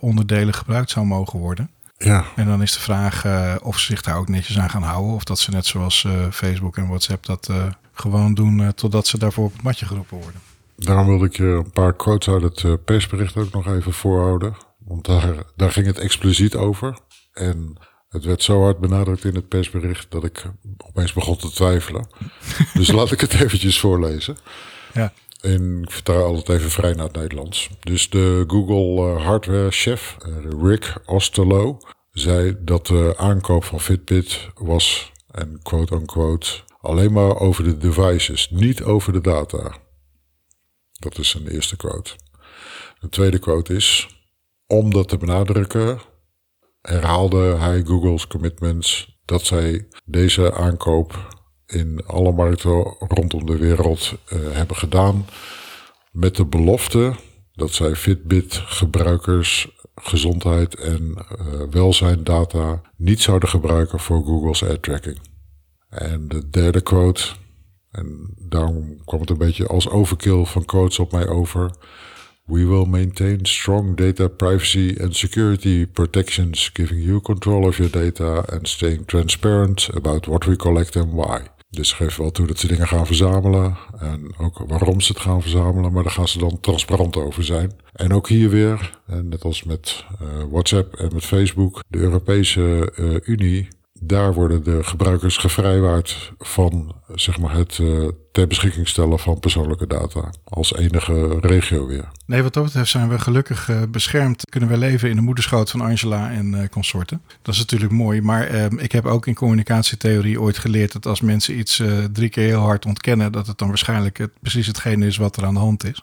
onderdelen gebruikt zou mogen worden. Ja. En dan is de vraag uh, of ze zich daar ook netjes aan gaan houden. Of dat ze net zoals uh, Facebook en WhatsApp dat uh, gewoon doen totdat ze daarvoor op het matje geroepen worden. Daarom wilde ik je een paar quotes uit het persbericht ook nog even voorhouden. Want daar, daar ging het expliciet over. En het werd zo hard benadrukt in het persbericht dat ik opeens begon te twijfelen. dus laat ik het eventjes voorlezen. Ja. En ik vertaal altijd even vrij naar het Nederlands. Dus de Google uh, hardware chef, uh, Rick Osterlo, zei dat de aankoop van Fitbit was, en quote unquote, alleen maar over de devices, niet over de data. Dat is een eerste quote. Een tweede quote is, om dat te benadrukken, herhaalde hij Google's commitments dat zij deze aankoop in alle markten rondom de wereld uh, hebben gedaan. Met de belofte dat zij Fitbit-gebruikers gezondheid en uh, welzijn data niet zouden gebruiken voor Google's ad tracking. En de derde quote, en daarom kwam het een beetje als overkill van quotes op mij over. We will maintain strong data privacy and security protections, giving you control of your data and staying transparent about what we collect and why. Dus geef wel toe dat ze dingen gaan verzamelen. En ook waarom ze het gaan verzamelen. Maar daar gaan ze dan transparant over zijn. En ook hier weer, net als met uh, WhatsApp en met Facebook, de Europese uh, Unie daar worden de gebruikers gevrijwaard van zeg maar, het uh, ter beschikking stellen van persoonlijke data. Als enige regio weer. Nee, wat dat betreft zijn we gelukkig uh, beschermd. Kunnen we leven in de moederschoot van Angela en uh, consorten. Dat is natuurlijk mooi. Maar ehm, ik heb ook in communicatietheorie ooit geleerd dat als mensen iets drie keer heel hard ontkennen, dat het dan waarschijnlijk het, precies hetgene is wat er aan de hand is.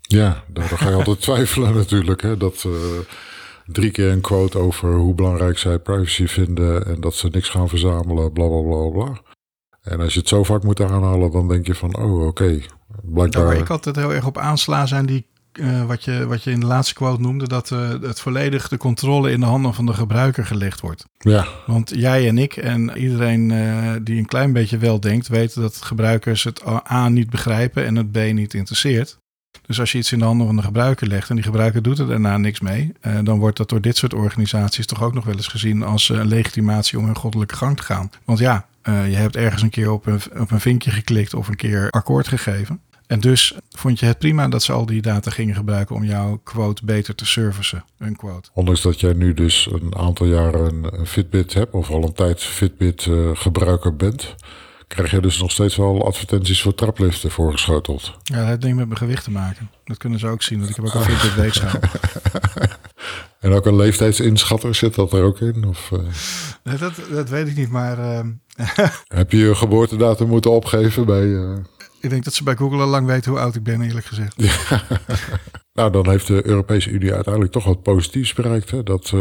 Ja, daar ga je altijd twijfelen natuurlijk. Hè, dat drie keer een quote over hoe belangrijk zij privacy vinden en dat ze niks gaan verzamelen, bla bla bla bla. En als je het zo vaak moet aanhalen, dan denk je van, oh oké, okay. blijkbaar... waar ik altijd heel erg op aansla zijn die, uh, wat, je, wat je in de laatste quote noemde, dat uh, het volledig de controle in de handen van de gebruiker gelegd wordt. Ja. Want jij en ik en iedereen uh, die een klein beetje wel denkt, weten dat gebruikers het A niet begrijpen en het B niet interesseert. Dus als je iets in de handen van de gebruiker legt en die gebruiker doet er daarna niks mee, uh, dan wordt dat door dit soort organisaties toch ook nog wel eens gezien als uh, een legitimatie om hun goddelijke gang te gaan. Want ja, uh, je hebt ergens een keer op een, op een vinkje geklikt of een keer akkoord gegeven. En dus vond je het prima dat ze al die data gingen gebruiken om jouw quote beter te servicen. Een quote. Ondanks dat jij nu dus een aantal jaren een Fitbit hebt, of al een tijd Fitbit gebruiker bent, krijg je dus nog steeds wel advertenties voor trapliften voorgeschoteld. Ja, dat heeft niet met mijn gewicht te maken. Dat kunnen ze ook zien, want ik heb ook een Fitbit weegschaal. en ook een leeftijdsinschatter, zit dat er ook in? Of, uh... dat, dat weet ik niet, maar... Uh... heb je je geboortedatum moeten opgeven bij... Uh... Ik denk dat ze bij Google al lang weten hoe oud ik ben, eerlijk gezegd. Nou, dan heeft de Europese Unie uiteindelijk toch wat positiefs bereikt. Hè? Dat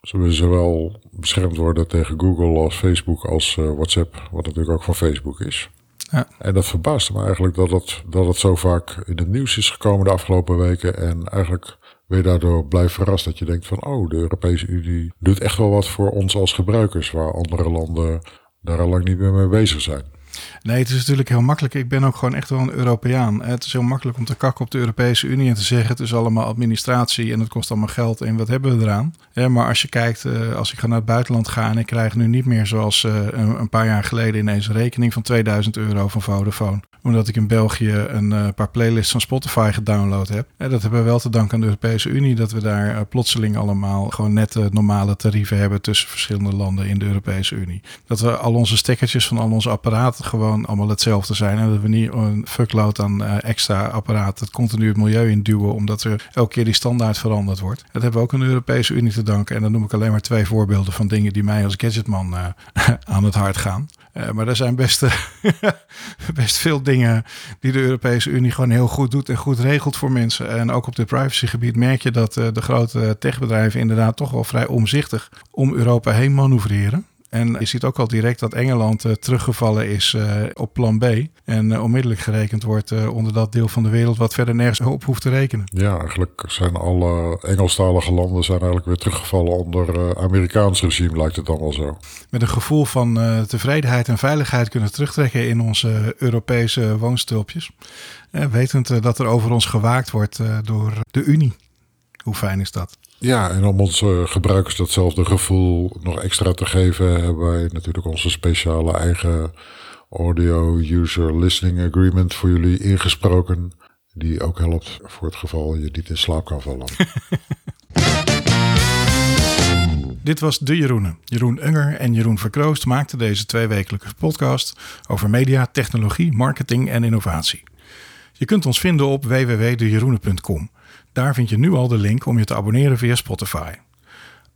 ze zowel beschermd worden tegen Google als Facebook als uh, WhatsApp, wat natuurlijk ook van Facebook is. Ja. En dat verbaast me eigenlijk dat het, dat het zo vaak in het nieuws is gekomen de afgelopen weken. En eigenlijk weer daardoor blijft verrast dat je denkt van, oh, de Europese Unie doet echt wel wat voor ons als gebruikers, waar andere landen daar al lang niet meer mee bezig zijn. Nee, het is natuurlijk heel makkelijk. Ik ben ook gewoon echt wel een Europeaan. Het is heel makkelijk om te kakken op de Europese Unie en te zeggen: het is allemaal administratie en het kost allemaal geld en wat hebben we eraan? maar als je kijkt, eh, als ik ga naar het buitenland ga en ik krijg nu niet meer zoals eh, een paar jaar geleden ineens een rekening van 2000 euro van Vodafone omdat ik in België een uh, paar playlists van Spotify gedownload heb. Dat hebben we wel te danken aan de Europese Unie, dat we daar plotseling allemaal gewoon net normale tarieven hebben tussen verschillende landen in de Europese Unie. Dat we al onze stekkertjes van al onze apparaten gewoon allemaal hetzelfde zijn. En dat we niet een fuckload aan extra apparaten het continu het milieu induwen, omdat er elke keer die standaard veranderd wordt. Dat hebben we ook aan de Europese Unie te danken. En dan noem ik alleen maar twee voorbeelden van dingen die mij als gadgetman aan het hart gaan. Uh, maar er zijn best, best veel dingen die de Europese Unie gewoon heel goed doet en goed regelt voor mensen. En ook op het privacygebied merk je dat de grote techbedrijven inderdaad toch wel vrij omzichtig om Europa heen manoeuvreren. En je ziet ook al direct dat Engeland uh, teruggevallen is uh, op plan B. En uh, onmiddellijk gerekend wordt onder dat deel van de wereld wat verder nergens op hoeft te rekenen. Ja, eigenlijk zijn alle Engelstalige landen zijn eigenlijk weer teruggevallen onder Amerikaans regime, lijkt het dan wel zo. Met een gevoel van tevredenheid en veiligheid kunnen terugtrekken in onze Europese woonstulpjes. wetend dat er over ons gewaakt wordt door de Unie. Hoe fijn is dat? Ja, en om onze gebruikers datzelfde gevoel nog extra te geven, hebben wij natuurlijk onze speciale eigen Audio User Listening Agreement voor jullie ingesproken. Die ook helpt voor het geval je niet in slaap kan vallen. Dit was De Jeroenen. Jeroen Unger en Jeroen Verkroost maakten deze tweewekelijkse podcast over media, technologie, marketing en innovatie. Je kunt ons vinden op www.dejeroenen.com. Daar vind je nu al de link om je te abonneren via Spotify.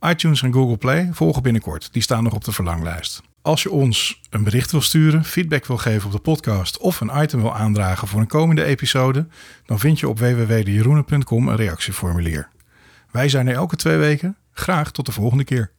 iTunes en Google Play volgen binnenkort, die staan nog op de verlanglijst. Als je ons een bericht wil sturen, feedback wil geven op de podcast of een item wil aandragen voor een komende episode, dan vind je op www.jeroenen.com een reactieformulier. Wij zijn er elke twee weken. Graag tot de volgende keer.